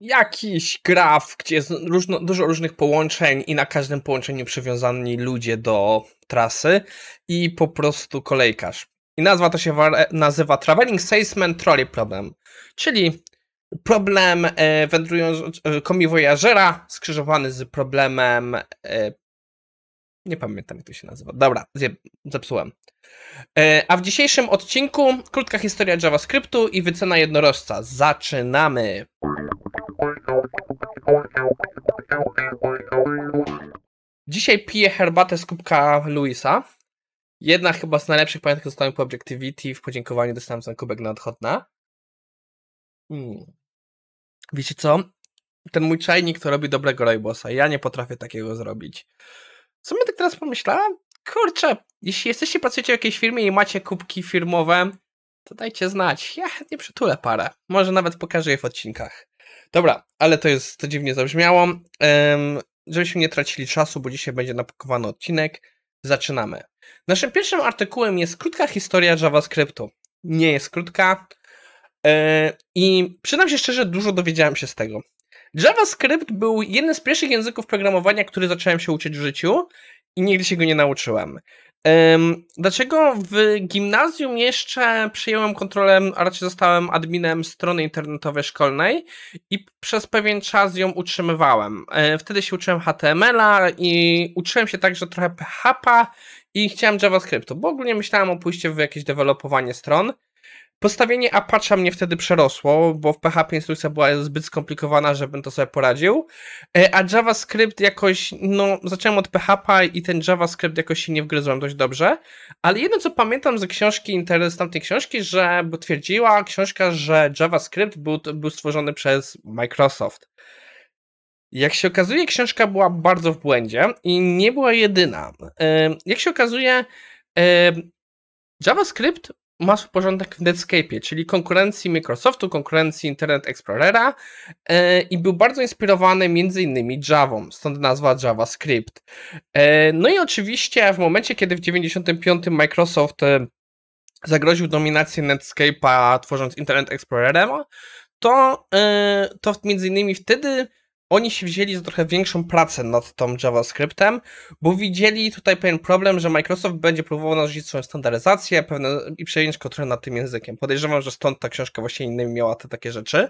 jakiś graf, gdzie jest różno, dużo różnych połączeń i na każdym połączeniu przywiązani ludzie do trasy i po prostu kolejkarz. I nazwa to się nazywa Traveling Salesman Trolley Problem, czyli problem e, wędrującego komiwojażera skrzyżowany z problemem e, nie pamiętam jak to się nazywa. Dobra, zepsułem. E, a w dzisiejszym odcinku krótka historia JavaScriptu i wycena jednorożca. Zaczynamy! Dzisiaj piję herbatę z kubka Luisa. Jedna chyba z najlepszych pamiętek dostałem po Objectivity. W podziękowaniu dostałem ten kubek na odchodna. Hmm. Wiecie co? Ten mój czajnik to robi dobrego Raybosa. Ja nie potrafię takiego zrobić. Co my tak teraz pomyślałem? Kurczę, jeśli jesteście, pracujecie w jakiejś firmie i macie kubki firmowe, to dajcie znać. Ja chętnie przytulę parę. Może nawet pokażę je w odcinkach. Dobra, ale to jest, to dziwnie zabrzmiało. Um, żebyśmy nie tracili czasu, bo dzisiaj będzie napakowany odcinek. Zaczynamy. Naszym pierwszym artykułem jest krótka historia JavaScriptu. Nie jest krótka. Yy, I przynam się szczerze, dużo dowiedziałem się z tego. JavaScript był jednym z pierwszych języków programowania, który zacząłem się uczyć w życiu i nigdy się go nie nauczyłem. Dlaczego w gimnazjum jeszcze przyjąłem kontrolę, a raczej zostałem adminem strony internetowej szkolnej i przez pewien czas ją utrzymywałem. E, wtedy się uczyłem HTML-a i uczyłem się także trochę PHP i chciałem JavaScriptu, bo ogólnie myślałem o pójściu w jakieś dewelopowanie stron. Postawienie Apache mnie wtedy przerosło, bo w PHP instrukcja była zbyt skomplikowana, żebym to sobie poradził. E, a JavaScript jakoś, no, zacząłem od PHP i ten JavaScript jakoś się nie wgryzłem dość dobrze. Ale jedno, co pamiętam ze książki, z tamtej książki, że twierdziła książka, że JavaScript był, był stworzony przez Microsoft. Jak się okazuje, książka była bardzo w błędzie i nie była jedyna. E, jak się okazuje, e, JavaScript ma swój porządek w Netscape, czyli konkurencji Microsoftu, konkurencji Internet Explorera e, i był bardzo inspirowany między innymi Javą, stąd nazwa JavaScript. E, no i oczywiście w momencie, kiedy w 95 Microsoft e, zagroził dominację Netscape'a tworząc Internet Explorerem, to, e, to między innymi wtedy oni się wzięli za trochę większą pracę nad tą JavaScriptem, bo widzieli tutaj pewien problem, że Microsoft będzie próbował narzucić swoją standaryzację pewne, i przejąć kontrolę nad tym językiem. Podejrzewam, że stąd ta książka właśnie innymi miała te takie rzeczy.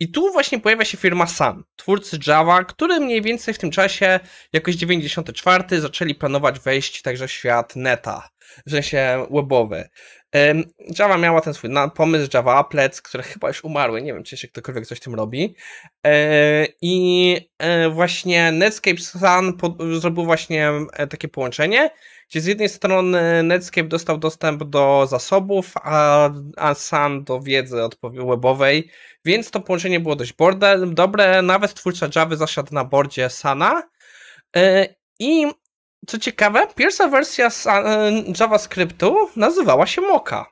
I tu właśnie pojawia się firma Sun, twórcy Java, który mniej więcej w tym czasie, jakoś 94, zaczęli planować wejść także w świat neta, w sensie webowy. Java miała ten swój pomysł, Java Applets, które chyba już umarły, nie wiem, czy jeszcze ktokolwiek coś tym robi. E, I e, właśnie Netscape Sun zrobił właśnie e, takie połączenie, gdzie z jednej strony Netscape dostał dostęp do zasobów, a, a Sun do wiedzy webowej, więc to połączenie było dość dobre. Nawet twórca Java zasiadł na bordzie Sana. I co ciekawe, pierwsza wersja e, JavaScriptu nazywała się Mocha.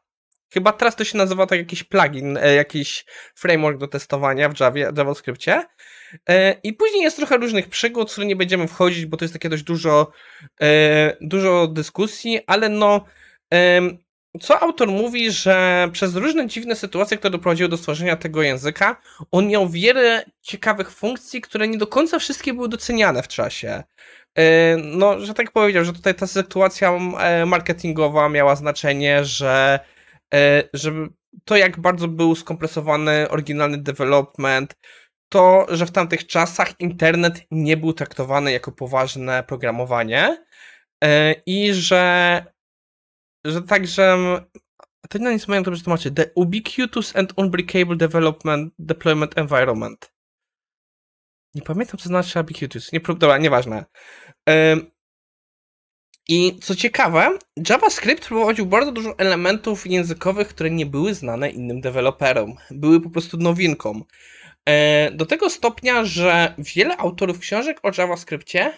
Chyba teraz to się nazywa tak jakiś plugin, e, jakiś framework do testowania w JavaScriptie. E, I później jest trochę różnych przygód, w które nie będziemy wchodzić, bo to jest takie dość dużo, dużo dyskusji, ale no, co autor mówi, że przez różne dziwne sytuacje, które doprowadziły do stworzenia tego języka, on miał wiele ciekawych funkcji, które nie do końca wszystkie były doceniane w czasie. E, no, że tak powiedział, że tutaj ta sytuacja e, marketingowa miała znaczenie, że, e, że to jak bardzo był skompresowany oryginalny development, to, że w tamtych czasach internet nie był traktowany jako poważne programowanie i że, że także to nie nic mają dobrze tłumaczyć. The ubiquitous and unbreakable development deployment environment. Nie pamiętam, co znaczy ubiquitous. Nie, dobra, nieważne. I co ciekawe, JavaScript wprowadził bardzo dużo elementów językowych, które nie były znane innym deweloperom. Były po prostu nowinką. E, do tego stopnia, że wiele autorów książek o JavaScriptie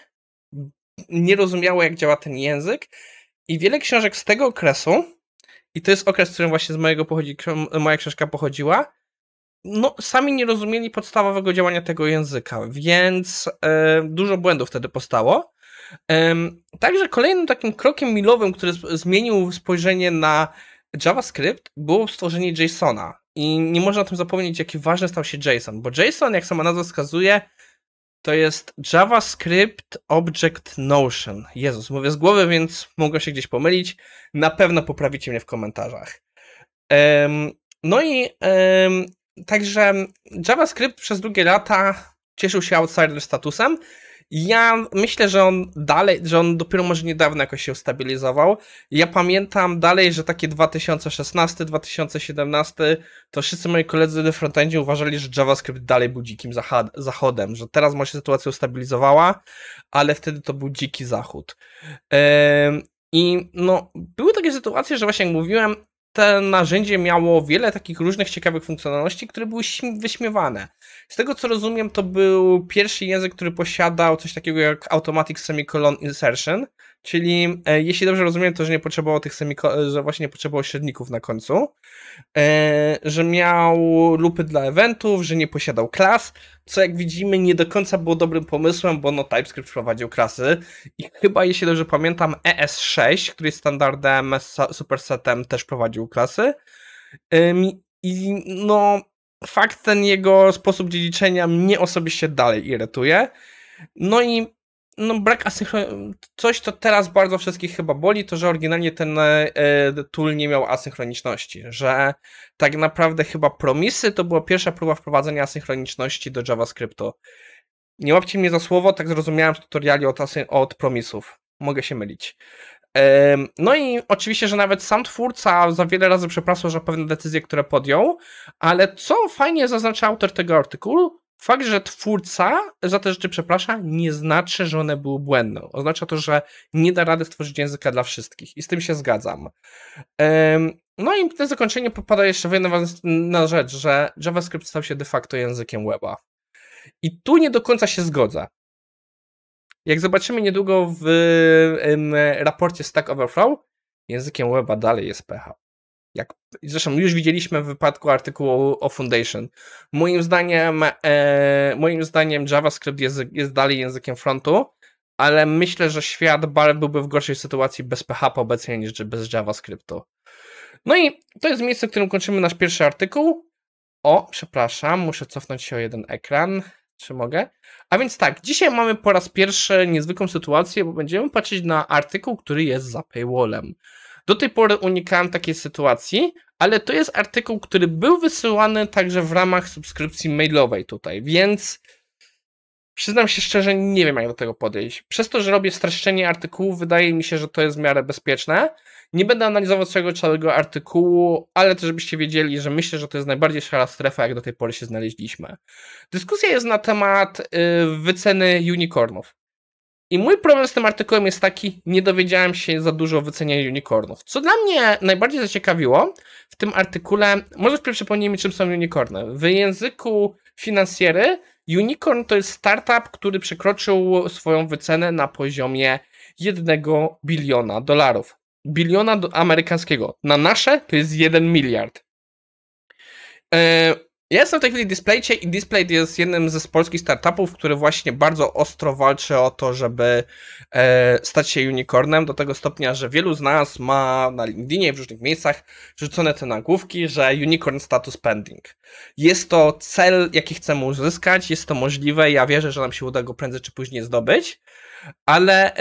nie rozumiało, jak działa ten język, i wiele książek z tego okresu, i to jest okres, w którym właśnie z mojego pochodzi, moja książka pochodziła, no, sami nie rozumieli podstawowego działania tego języka, więc e, dużo błędów wtedy powstało. Także kolejnym takim krokiem milowym, który zmienił spojrzenie na JavaScript, było stworzenie JSONa. I nie można o tym zapomnieć, jaki ważny stał się JSON, bo JSON, jak sama nazwa wskazuje, to jest JavaScript Object Notion. Jezus, mówię z głowy, więc mogę się gdzieś pomylić. Na pewno poprawicie mnie w komentarzach. No i także JavaScript przez długie lata cieszył się outsider statusem, ja myślę, że on dalej, że on dopiero może niedawno jakoś się ustabilizował. Ja pamiętam dalej, że takie 2016, 2017 to wszyscy moi koledzy w frontendzie uważali, że JavaScript dalej był dzikim zachodem, że teraz może sytuacja ustabilizowała, ale wtedy to był dziki zachód. I no, były takie sytuacje, że właśnie jak mówiłem, to narzędzie miało wiele takich różnych ciekawych funkcjonalności, które były wyśmiewane. Z tego co rozumiem, to był pierwszy język, który posiadał coś takiego jak Automatic Semicolon Insertion, czyli e, jeśli dobrze rozumiem, to że nie potrzebował tych semikolon, że właśnie nie potrzebował średników na końcu, że miał lupy dla eventów, że nie posiadał klas, co jak widzimy nie do końca było dobrym pomysłem, bo no TypeScript wprowadził klasy i chyba jeśli dobrze pamiętam ES6, który jest standardem supersetem też prowadził klasy i no fakt ten jego sposób dziedziczenia mnie osobiście dalej irytuje. No i no brak asynchronii. Coś, co teraz bardzo wszystkich chyba boli, to że oryginalnie ten e, tool nie miał asynchroniczności. Że tak naprawdę chyba promisy to była pierwsza próba wprowadzenia asynchroniczności do JavaScriptu. Nie łapcie mnie za słowo, tak zrozumiałem z tutoriali od, od promisów. Mogę się mylić. No i oczywiście, że nawet sam twórca za wiele razy przepraszał za pewne decyzje, które podjął, ale co fajnie zaznacza autor tego artykułu, fakt, że twórca za te rzeczy przeprasza, nie znaczy, że one były błędne. Oznacza to, że nie da rady stworzyć języka dla wszystkich i z tym się zgadzam. No i na zakończenie popada jeszcze jedna rzecz, że JavaScript stał się de facto językiem weba. I tu nie do końca się zgodzę. Jak zobaczymy niedługo w raporcie Stack Overflow, językiem weba dalej jest PHP. Jak, zresztą już widzieliśmy w wypadku artykułu o Foundation. Moim zdaniem, e, moim zdaniem JavaScript jest, jest dalej językiem frontu, ale myślę, że świat byłby w gorszej sytuacji bez PHP obecnie niż bez JavaScriptu. No i to jest miejsce, w którym kończymy nasz pierwszy artykuł. O, przepraszam, muszę cofnąć się o jeden ekran. Czy mogę? A więc tak, dzisiaj mamy po raz pierwszy niezwykłą sytuację, bo będziemy patrzeć na artykuł, który jest za paywallem. Do tej pory unikałem takiej sytuacji, ale to jest artykuł, który był wysyłany także w ramach subskrypcji mailowej tutaj, więc przyznam się szczerze, nie wiem jak do tego podejść. Przez to, że robię streszczenie artykułu, wydaje mi się, że to jest w miarę bezpieczne. Nie będę analizował całego całego artykułu, ale też żebyście wiedzieli, że myślę, że to jest najbardziej szara strefa, jak do tej pory się znaleźliśmy. Dyskusja jest na temat y, wyceny unicornów. I mój problem z tym artykułem jest taki, nie dowiedziałem się za dużo o wycenie unicornów. Co dla mnie najbardziej zaciekawiło w tym artykule, może wpierw przypomnijmy, czym są unicorny. W języku finansjery unicorn to jest startup, który przekroczył swoją wycenę na poziomie 1 biliona dolarów. Biliona do amerykańskiego. Na nasze to jest 1 miliard. E, ja jestem w tej chwili Displaycie i Display jest jednym ze polskich startupów, który właśnie bardzo ostro walczy o to, żeby e, stać się unicornem do tego stopnia, że wielu z nas ma na LinkedInie w różnych miejscach rzucone te nagłówki, że unicorn status pending. Jest to cel, jaki chcemy uzyskać, jest to możliwe, ja wierzę, że nam się uda go prędzej czy później zdobyć. Ale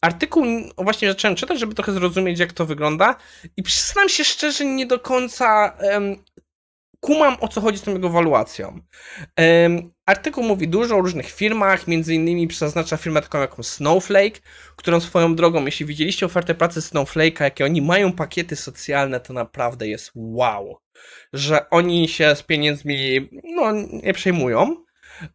artykuł właśnie zacząłem czytać, żeby trochę zrozumieć, jak to wygląda. I przyznam się szczerze, nie do końca kumam o co chodzi z tą jego waluacją. Um, artykuł mówi dużo o różnych firmach, między innymi przeznacza firmę taką jak Snowflake, którą swoją drogą, jeśli widzieliście ofertę pracy Snowflake'a, jakie oni mają pakiety socjalne, to naprawdę jest wow. Że oni się z pieniędzmi no, nie przejmują.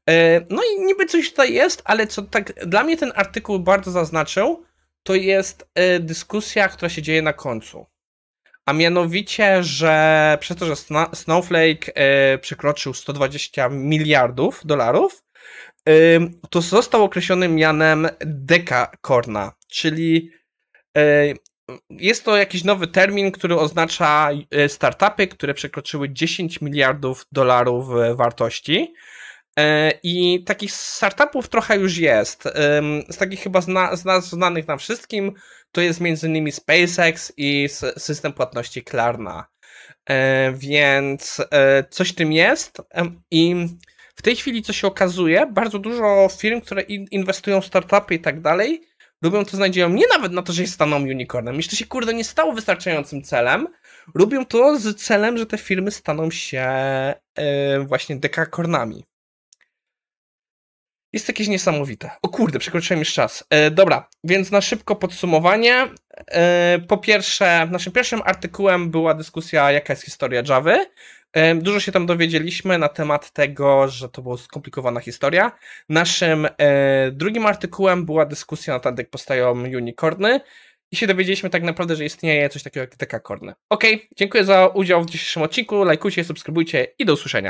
E, no i niby coś tutaj jest, ale co tak dla mnie ten artykuł bardzo zaznaczył, to jest e, dyskusja, która się dzieje na końcu a mianowicie, że przez to, że Snowflake e, przekroczył 120 miliardów dolarów, e, to został określony mianem dekakorna, czyli e, jest to jakiś nowy termin, który oznacza startupy, które przekroczyły 10 miliardów dolarów wartości. E, I takich startupów trochę już jest. Z takich chyba zna, znanych nam wszystkim to jest m.in. SpaceX i system płatności Klarna. E, więc e, coś tym jest. I w tej chwili, co się okazuje, bardzo dużo firm, które in- inwestują w startupy i tak dalej, robią to z nadzieją nie nawet na to, że staną unicornem. Jeśli to się kurde nie stało wystarczającym celem, robią to z celem, że te firmy staną się właśnie dekakornami. Jest jakieś niesamowite. O kurde, przekroczyłem już czas. E, dobra, więc na szybko podsumowanie. E, po pierwsze, naszym pierwszym artykułem była dyskusja, jaka jest historia Java. E, dużo się tam dowiedzieliśmy na temat tego, że to była skomplikowana historia. Naszym e, drugim artykułem była dyskusja na temat, jak powstają unicorny. I się dowiedzieliśmy tak naprawdę, że istnieje coś takiego jak dekakorny. Ok, dziękuję za udział w dzisiejszym odcinku. Lajkujcie, subskrybujcie i do usłyszenia.